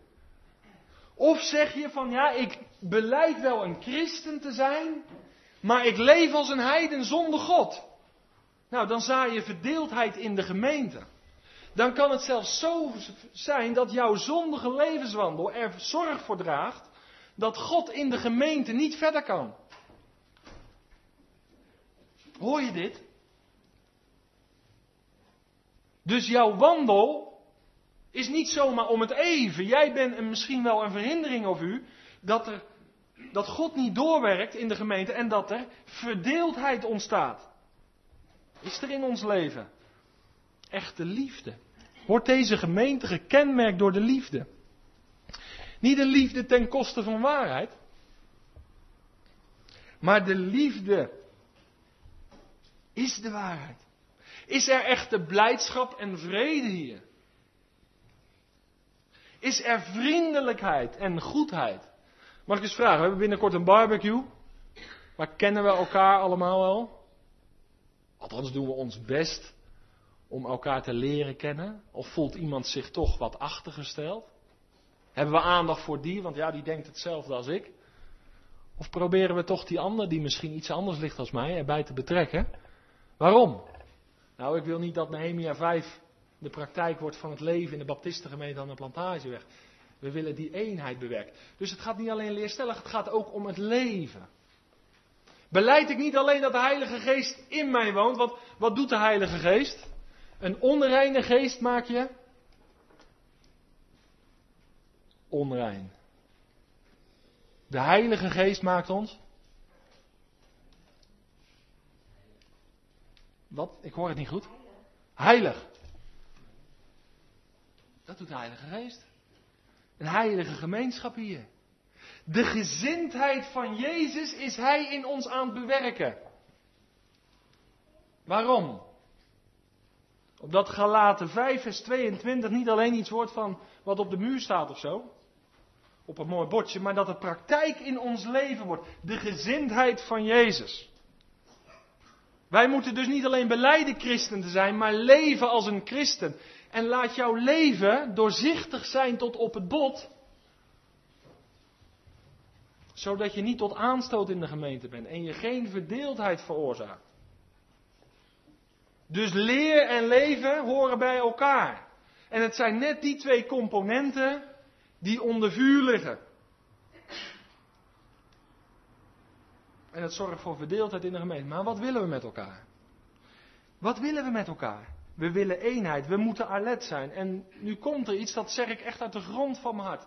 Of zeg je van ja, ik beleid wel een christen te zijn, maar ik leef als een heiden zonder God. Nou, dan zaai je verdeeldheid in de gemeente. Dan kan het zelfs zo zijn dat jouw zondige levenswandel er zorg voor draagt dat God in de gemeente niet verder kan. Hoor je dit? Dus jouw wandel is niet zomaar om het even. Jij bent een, misschien wel een verhindering of u dat, er, dat God niet doorwerkt in de gemeente en dat er verdeeldheid ontstaat. Is er in ons leven echte liefde? Wordt deze gemeente gekenmerkt door de liefde? Niet de liefde ten koste van waarheid, maar de liefde is de waarheid. Is er echte blijdschap en vrede hier? Is er vriendelijkheid en goedheid? Mag ik eens vragen, we hebben binnenkort een barbecue. Maar kennen we elkaar allemaal wel? Althans doen we ons best om elkaar te leren kennen. Of voelt iemand zich toch wat achtergesteld? Hebben we aandacht voor die, want ja, die denkt hetzelfde als ik. Of proberen we toch die ander, die misschien iets anders ligt als mij, erbij te betrekken? Waarom? Nou, ik wil niet dat Nehemia 5 de praktijk wordt van het leven in de baptistengemeente aan de plantageweg. We willen die eenheid bewerken. Dus het gaat niet alleen leerstellig, het gaat ook om het leven. Beleid ik niet alleen dat de Heilige Geest in mij woont, want wat doet de Heilige Geest? Een onreine geest maak je onrein. De Heilige Geest maakt ons. Wat? Ik hoor het niet goed. Heilig. Dat doet de Heilige Geest. Een heilige gemeenschap hier. De gezindheid van Jezus is Hij in ons aan het bewerken. Waarom? Opdat Galaten 5 vers 22 niet alleen iets wordt van wat op de muur staat of zo. Op een mooi bordje, maar dat het praktijk in ons leven wordt. De gezindheid van Jezus. Wij moeten dus niet alleen beleiden christen te zijn, maar leven als een christen. En laat jouw leven doorzichtig zijn tot op het bot. Zodat je niet tot aanstoot in de gemeente bent en je geen verdeeldheid veroorzaakt. Dus leer en leven horen bij elkaar. En het zijn net die twee componenten die onder vuur liggen. En het zorgt voor verdeeldheid in de gemeente. Maar wat willen we met elkaar? Wat willen we met elkaar? We willen eenheid. We moeten alert zijn. En nu komt er iets, dat zeg ik echt uit de grond van mijn hart.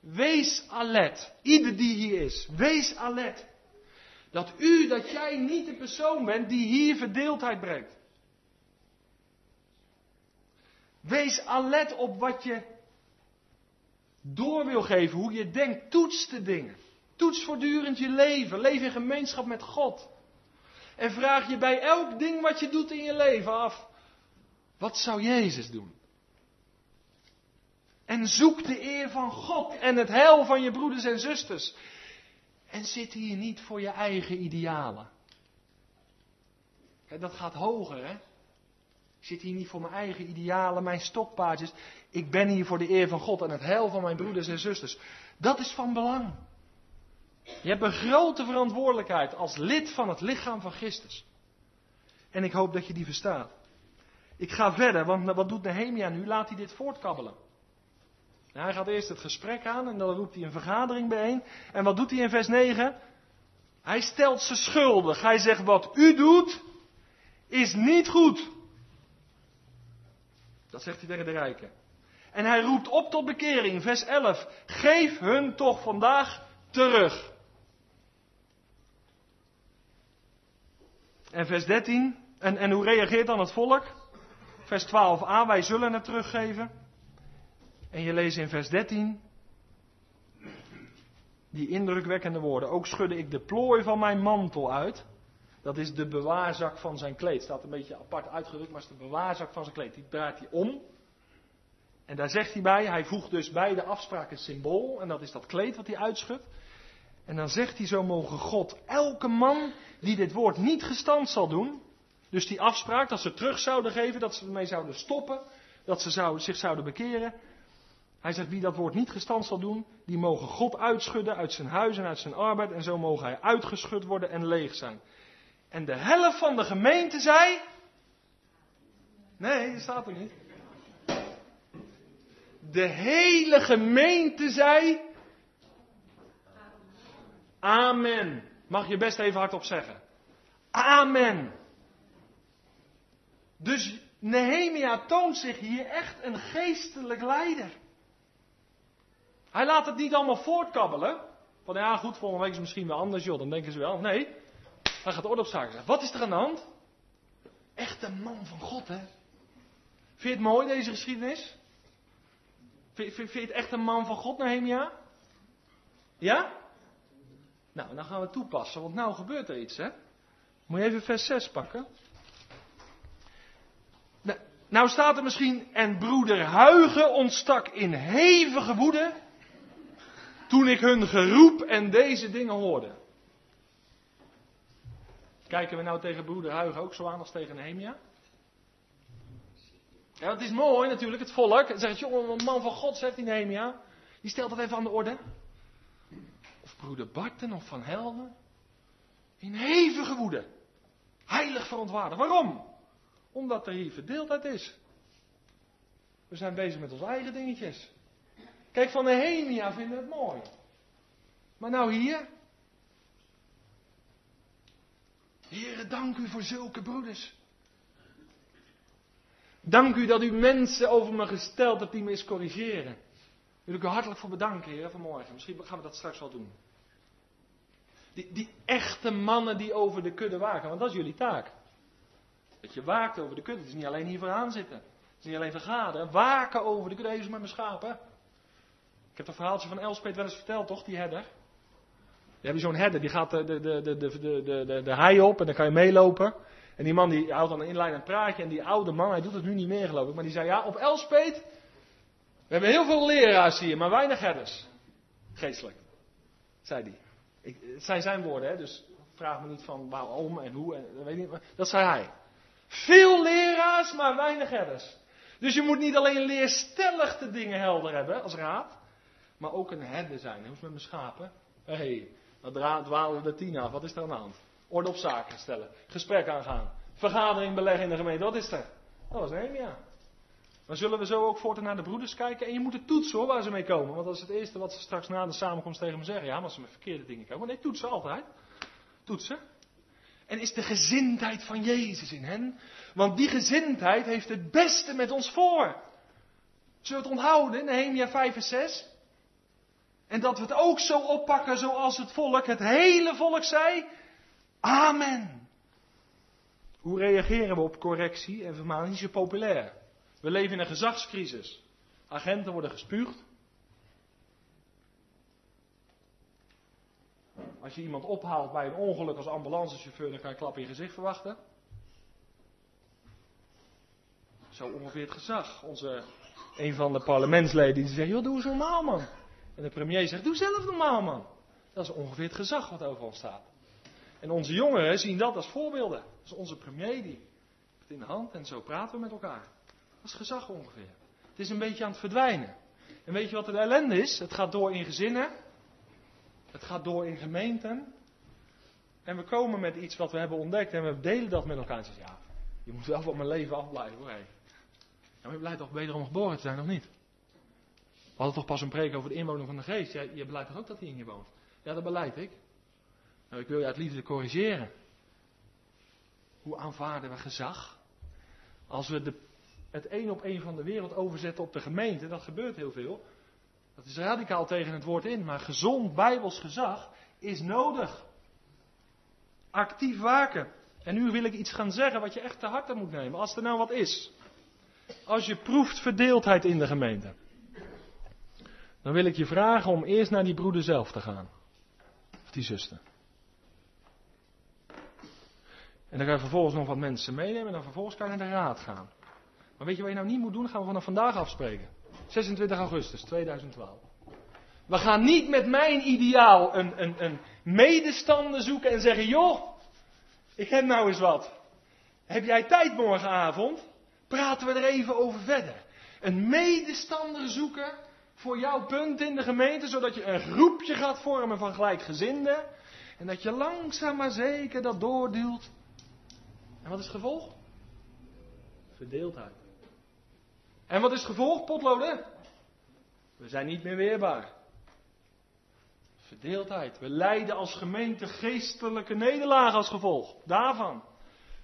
Wees alert. Ieder die hier is. Wees alert. Dat u, dat jij niet de persoon bent die hier verdeeldheid brengt. Wees alert op wat je door wil geven, hoe je denkt. Toets de dingen. Toets voortdurend je leven. Leef in gemeenschap met God. En vraag je bij elk ding wat je doet in je leven af. Wat zou Jezus doen? En zoek de eer van God en het heil van je broeders en zusters. En zit hier niet voor je eigen idealen. Kijk, dat gaat hoger, hè? Ik zit hier niet voor mijn eigen idealen, mijn stokpaardjes. Ik ben hier voor de eer van God en het heil van mijn broeders en zusters. Dat is van belang. Je hebt een grote verantwoordelijkheid als lid van het lichaam van Christus. En ik hoop dat je die verstaat. Ik ga verder, want wat doet Nehemia nu? Laat hij dit voortkabbelen. hij gaat eerst het gesprek aan en dan roept hij een vergadering bijeen. En wat doet hij in vers 9? Hij stelt ze schuldig. Hij zegt: Wat u doet, is niet goed. Dat zegt hij tegen de rijken. En hij roept op tot bekering, vers 11. Geef hun toch vandaag terug. En vers 13. En, en hoe reageert dan het volk? Vers 12a, wij zullen het teruggeven. En je leest in vers 13 die indrukwekkende woorden. Ook schudde ik de plooi van mijn mantel uit. Dat is de bewaarzak van zijn kleed. Staat een beetje apart uitgedrukt, maar het is de bewaarzak van zijn kleed. Die draait hij om. En daar zegt hij bij, hij voegt dus bij de afspraak een symbool. En dat is dat kleed wat hij uitschudt. En dan zegt hij zo mogen God elke man die dit woord niet gestand zal doen. Dus die afspraak dat ze terug zouden geven, dat ze ermee zouden stoppen. Dat ze zich zouden bekeren. Hij zegt wie dat woord niet gestand zal doen, die mogen God uitschudden uit zijn huis en uit zijn arbeid. En zo mogen hij uitgeschud worden en leeg zijn. En de helft van de gemeente zei. Nee, dat staat er niet. De hele gemeente zei. Amen. Mag je best even hardop zeggen. Amen. Dus Nehemia toont zich hier echt een geestelijk leider. Hij laat het niet allemaal voortkabbelen. Van ja, goed, volgende week is misschien wel anders, joh. Dan denken ze wel. Nee, hij gaat orde zaken zeggen. Wat is er aan de hand? Echt een man van God, hè? Vind je het mooi, deze geschiedenis? Vind, vind, je het echt een man van God, Nehemia? Ja? Nou, dan gaan we toepassen, want nou gebeurt er iets, hè? Moet je even vers 6 pakken? Nou, staat er misschien, en broeder Huigen ontstak in hevige woede, toen ik hun geroep en deze dingen hoorde. Kijken we nou tegen broeder Huigen ook zo aan als tegen Nehemia? Ja, het is mooi natuurlijk, het volk. Dan zegt, jongen, een man van God, zegt die Nehemia. Die stelt dat even aan de orde. Of broeder Barten of Van Helden. In hevige woede. Heilig verontwaardigd. Waarom? Omdat er hier verdeeldheid is. We zijn bezig met onze eigen dingetjes. Kijk, van Nehemia vinden we het mooi. Maar nou hier, Heren, dank u voor zulke broeders. Dank u dat u mensen over me gesteld hebt die me eens corrigeren. Wil ik u hartelijk voor bedanken, heren, vanmorgen. Misschien gaan we dat straks wel doen. Die, die echte mannen die over de kudde waken, want dat is jullie taak. Dat je waakt over de kudde. Het is niet alleen hier vooraan zitten. Het is niet alleen vergaderen. Waken over de kudde. Even met mijn schapen. Ik heb het verhaaltje van Elspet wel eens verteld, toch, die herder? Je zo'n herder, die gaat de, de, de, de, de, de, de, de hei op en dan kan je meelopen. En die man die houdt dan een een praatje. En die oude man, hij doet het nu niet meer geloof ik. Maar die zei, ja, op Elspet, we hebben heel veel leraars hier, maar weinig herders. Geestelijk. Zei hij. Ik, het zijn zijn woorden, hè, dus vraag me niet van waarom en hoe. En, weet niet, dat zei hij. Veel leraars, maar weinig herders. Dus je moet niet alleen leerstellig de dingen helder hebben als raad, maar ook een herder zijn. Hoe is het met mijn schapen? Hé, hey, dan dwalen de tien af. Wat is er aan de hand? Orde op zaken stellen. Gesprek aangaan. Vergadering beleggen in de gemeente. Wat is er? Dat was Nehemia. Dan zullen we zo ook voortaan naar de broeders kijken. En je moet het toetsen hoor, waar ze mee komen. Want dat is het eerste wat ze straks na de samenkomst tegen me zeggen. Ja, maar ze met verkeerde dingen komen. Nee, toetsen altijd. Toetsen. En is de gezindheid van Jezus in hen? Want die gezindheid heeft het beste met ons voor. Zullen we het onthouden, Nehemia 5 en 6? En dat we het ook zo oppakken zoals het volk, het hele volk zei. Amen. Hoe reageren we op correctie en vermaning? Niet zo populair. We leven in een gezagscrisis. Agenten worden gespuugd. Als je iemand ophaalt bij een ongeluk als ambulancechauffeur, dan kan je klap in je gezicht verwachten. Zo ongeveer het gezag. Onze, een van de parlementsleden die zegt, joh, doe eens normaal man. En de premier zegt, doe zelf normaal man. Dat is ongeveer het gezag wat over ons staat. En onze jongeren zien dat als voorbeelden. Dat is onze premier die het in de hand en zo praten we met elkaar. Dat is gezag ongeveer. Het is een beetje aan het verdwijnen. En weet je wat de ellende is? Het gaat door in gezinnen. Het gaat door in gemeenten. En we komen met iets wat we hebben ontdekt en we delen dat met elkaar. En zeggen, ja, je moet wel van mijn leven afblijven hoor. Ja, maar je blijft toch beter om geboren te zijn, of niet? We hadden toch pas een preek over de inwoning van de geest. Ja, je beleidt toch ook dat hij in je woont? Ja, dat beleid ik. Nou, ik wil je uit liefde corrigeren. Hoe aanvaarden we gezag? Als we de, het een op één van de wereld overzetten op de gemeente, dat gebeurt heel veel. Dat is radicaal tegen het woord in, maar gezond bijbels gezag is nodig. Actief waken. En nu wil ik iets gaan zeggen wat je echt te harte moet nemen. Als er nou wat is. Als je proeft verdeeldheid in de gemeente. Dan wil ik je vragen om eerst naar die broeder zelf te gaan. Of die zuster. En dan ga je vervolgens nog wat mensen meenemen en dan vervolgens kan je naar de raad gaan. Maar weet je wat je nou niet moet doen? Gaan we vanaf vandaag afspreken. 26 augustus 2012. We gaan niet met mijn ideaal een, een, een medestander zoeken en zeggen: joh, ik heb nou eens wat. Heb jij tijd morgenavond? Praten we er even over verder. Een medestander zoeken voor jouw punt in de gemeente, zodat je een groepje gaat vormen van gelijkgezinden. En dat je langzaam maar zeker dat doorduwt. En wat is het gevolg? Verdeeldheid. En wat is gevolg, potloden? We zijn niet meer weerbaar. Verdeeldheid. We lijden als gemeente geestelijke nederlagen als gevolg daarvan.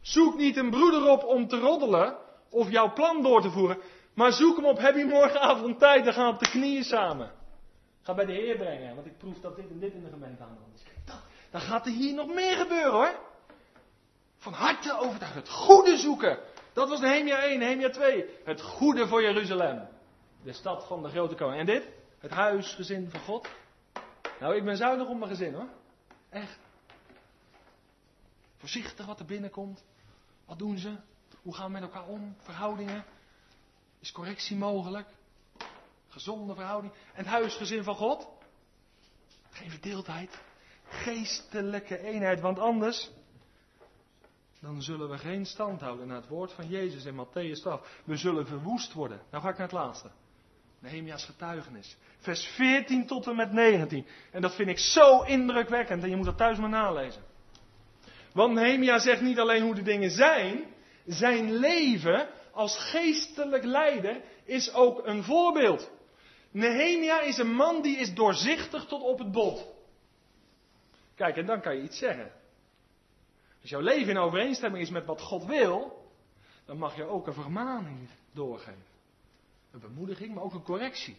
Zoek niet een broeder op om te roddelen of jouw plan door te voeren. Maar zoek hem op, heb je morgenavond tijd, dan gaan we op de knieën samen. Ga bij de Heer brengen, want ik proef dat dit en dit in de gemeente aan de is. Dan gaat er hier nog meer gebeuren hoor. Van harte overtuigd, het goede zoeken. Dat was Nehemia 1, Nehemia 2. Het goede voor Jeruzalem. De stad van de grote koning. En dit? Het huisgezin van God. Nou, ik ben zuinig op mijn gezin hoor. Echt. Voorzichtig wat er binnenkomt. Wat doen ze? Hoe gaan we met elkaar om? Verhoudingen? Is correctie mogelijk? Gezonde verhouding. En het huisgezin van God? Geen verdeeldheid. Geestelijke eenheid. Want anders. Dan zullen we geen stand houden naar het woord van Jezus in Matthäus 12. We zullen verwoest worden. Nou ga ik naar het laatste. Nehemia's getuigenis. Vers 14 tot en met 19. En dat vind ik zo indrukwekkend en je moet dat thuis maar nalezen. Want Nehemia zegt niet alleen hoe de dingen zijn, zijn leven als geestelijk leider is ook een voorbeeld. Nehemia is een man die is doorzichtig tot op het bot. Kijk, en dan kan je iets zeggen. Als jouw leven in overeenstemming is met wat God wil, dan mag je ook een vermaning doorgeven. Een bemoediging, maar ook een correctie.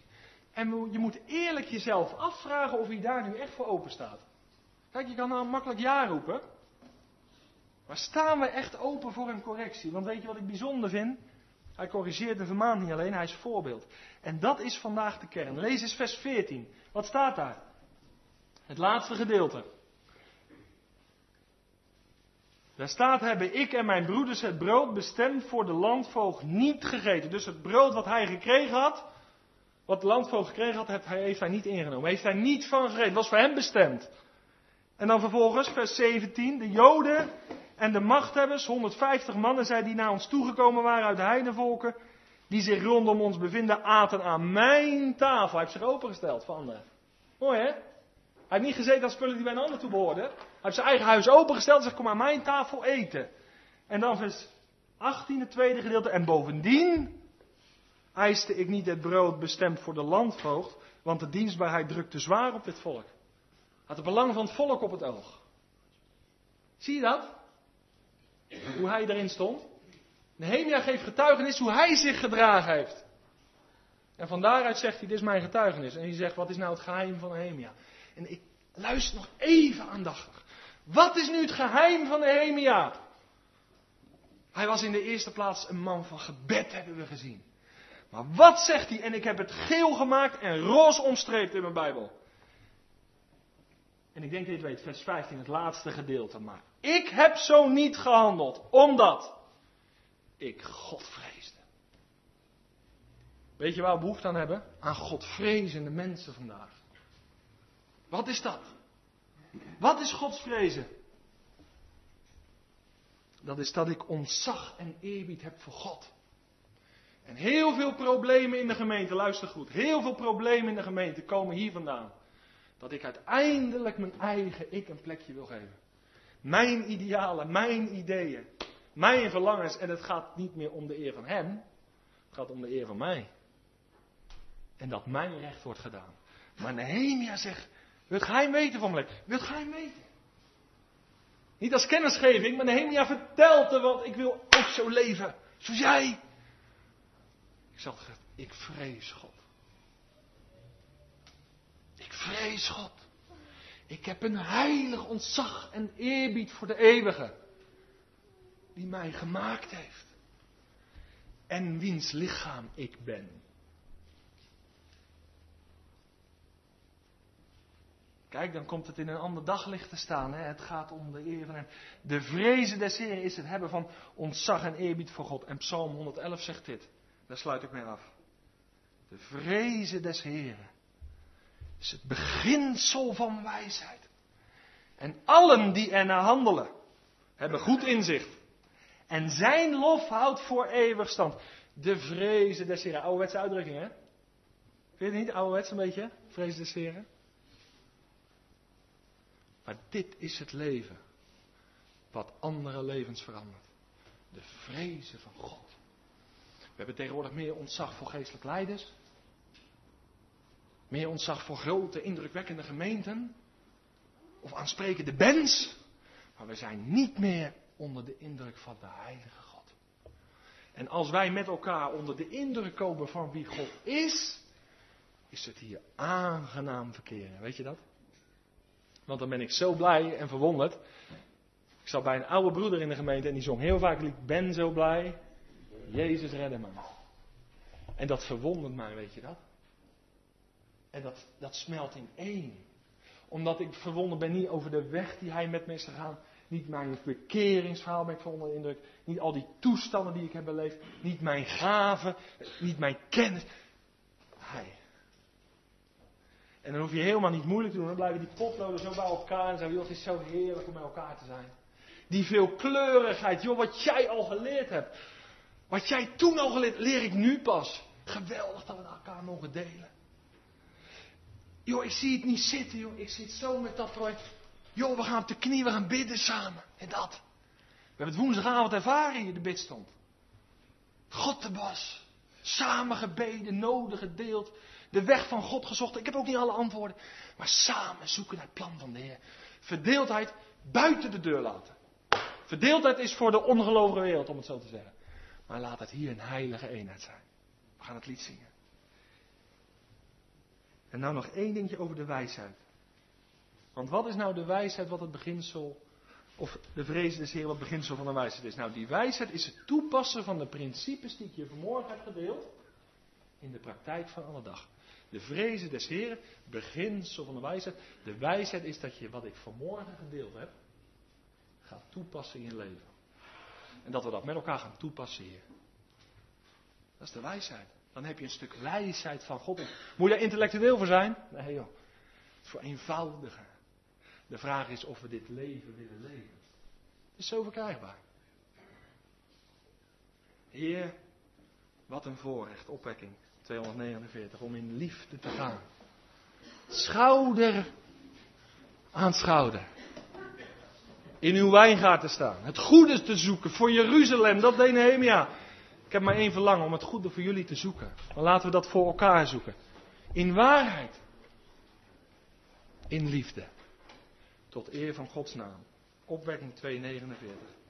En je moet eerlijk jezelf afvragen of je daar nu echt voor open staat. Kijk, je kan nou makkelijk ja roepen. Maar staan we echt open voor een correctie? Want weet je wat ik bijzonder vind? Hij corrigeert de vermaning niet alleen, hij is voorbeeld. En dat is vandaag de kern. Lees eens vers 14. Wat staat daar? Het laatste gedeelte. Daar staat, hebben ik en mijn broeders het brood bestemd voor de landvoogd niet gegeten. Dus het brood wat hij gekregen had, wat de landvoogd gekregen had, heeft hij, hij niet ingenomen. Heeft hij niet van gegeten. Het was voor hem bestemd. En dan vervolgens, vers 17, de Joden en de machthebbers, 150 mannen zij die naar ons toegekomen waren uit de heidevolken, die zich rondom ons bevinden, aten aan mijn tafel. Hij heeft zich opengesteld voor anderen. Mooi hè? Hij heeft niet gezeten als spullen die bij een ander toe behoorden. Heeft zijn eigen huis opengesteld en zegt, kom aan mijn tafel eten. En dan vers 18, het tweede gedeelte. En bovendien eiste ik niet het brood bestemd voor de landvoogd, want de dienstbaarheid drukte zwaar op dit volk. Had het belang van het volk op het oog. Zie je dat? Hoe hij erin stond. Nehemia geeft getuigenis hoe hij zich gedragen heeft. En van daaruit zegt hij, dit is mijn getuigenis. En hij zegt, wat is nou het geheim van Nehemia? En ik luister nog even aandachtig. Wat is nu het geheim van Nehemia? Hij was in de eerste plaats een man van gebed, hebben we gezien. Maar wat zegt hij? En ik heb het geel gemaakt en roze omstreept in mijn Bijbel. En ik denk dat je het weet, vers 15, het laatste gedeelte. Maar ik heb zo niet gehandeld, omdat ik God vreesde. Weet je waar we behoefte aan hebben? Aan Godvrezende mensen vandaag. Wat is dat? Wat is Gods vrezen? Dat is dat ik ontzag en eerbied heb voor God. En heel veel problemen in de gemeente, luister goed, heel veel problemen in de gemeente komen hier vandaan. Dat ik uiteindelijk mijn eigen ik een plekje wil geven. Mijn idealen, mijn ideeën, mijn verlangens. En het gaat niet meer om de eer van hem, het gaat om de eer van mij. En dat mijn recht wordt gedaan. Maar Nehemia zegt, wil het geheim weten van mijn leven? Wil het geheim weten? Niet als kennisgeving, maar Nehemia vertelt er, want ik wil ook zo leven. Zoals jij. Ik zag het, ik vrees God. Ik vrees God. Ik heb een heilig ontzag en eerbied voor de eeuwige. Die mij gemaakt heeft. En wiens lichaam ik ben. Kijk, dan komt het in een ander daglicht te staan. Hè? Het gaat om de eer van hem. De vrezen des Heren is het hebben van ontzag en eerbied voor God. En Psalm 111 zegt dit. Daar sluit ik mee af. De vrezen des Heren is het beginsel van wijsheid. En allen die ernaar handelen, hebben goed inzicht. En zijn lof houdt voor eeuwig stand. De vrezen des Heren. Ouderwetse uitdrukking, hè? Vind je het niet ouderwets een beetje? Vrezen des Heren. Maar dit is het leven wat andere levens verandert. De vrezen van God. We hebben tegenwoordig meer ontzag voor geestelijk leiders. Meer ontzag voor grote, indrukwekkende gemeenten. Of aansprekende bands. Maar we zijn niet meer onder de indruk van de Heilige God. En als wij met elkaar onder de indruk komen van wie God is, is het hier aangenaam verkeren. Weet je dat? Want dan ben ik zo blij en verwonderd. Ik zat bij een oude broeder in de gemeente en die zong heel vaak ik ben zo blij. Jezus redde me. En dat verwondert mij, weet je dat? En dat, dat smelt in één. Omdat ik verwonderd ben niet over de weg die hij met me is gegaan. Niet mijn bekeringsverhaal ben ik van onder indruk. Niet al die toestanden die ik heb beleefd. Niet mijn gaven. Niet mijn kennis. En dan hoef je helemaal niet moeilijk te doen. Dan blijven die potloden zo bij elkaar. En zeggen, joh, het is zo heerlijk om bij elkaar te zijn. Die veelkleurigheid, joh, wat jij al geleerd hebt. Wat jij toen al geleerd, leer ik nu pas. Geweldig dat we elkaar mogen delen. Joh, ik zie het niet zitten, joh. Ik zit zo met dat project. Joh, we gaan op de knie, we gaan bidden samen. En dat. We hebben het woensdagavond ervaren hier, de bidstond. God de bas. Samen gebeden, nodig gedeeld de weg van God gezocht. Ik heb ook niet alle antwoorden. Maar samen zoeken naar het plan van de Heer. Verdeeldheid buiten de deur laten. Verdeeldheid is voor de ongelovige wereld, om het zo te zeggen. Maar laat het hier een heilige eenheid zijn. We gaan het lied zingen. En nou nog één dingetje over de wijsheid. Want wat is nou de wijsheid wat het beginsel, of de vrees des Heer wat het beginsel van de wijsheid is? Nou, die wijsheid is het toepassen van de principes die ik je vanmorgen heb gedeeld in de praktijk van alle dag. De vrezen des Heren, beginsel van de wijsheid. De wijsheid is dat je wat ik vanmorgen gedeeld heb, gaat toepassen in je leven. En dat we dat met elkaar gaan toepassen hier. Dat is de wijsheid. Dan heb je een stuk wijsheid van God. Moet je daar intellectueel voor zijn? Nee joh. Het is voor eenvoudiger. De vraag is of we dit leven willen leven. Het is zo verkrijgbaar. Heer, wat een voorrecht, opwekking. 249, om in liefde te gaan. Schouder aan schouder. In uw wijngaard te staan. Het goede te zoeken voor Jeruzalem. Dat deed Nehemia. Ik heb maar één verlangen om het goede voor jullie te zoeken. Maar laten we dat voor elkaar zoeken. In waarheid. In liefde. Tot eer van Gods naam. Opwekking 249.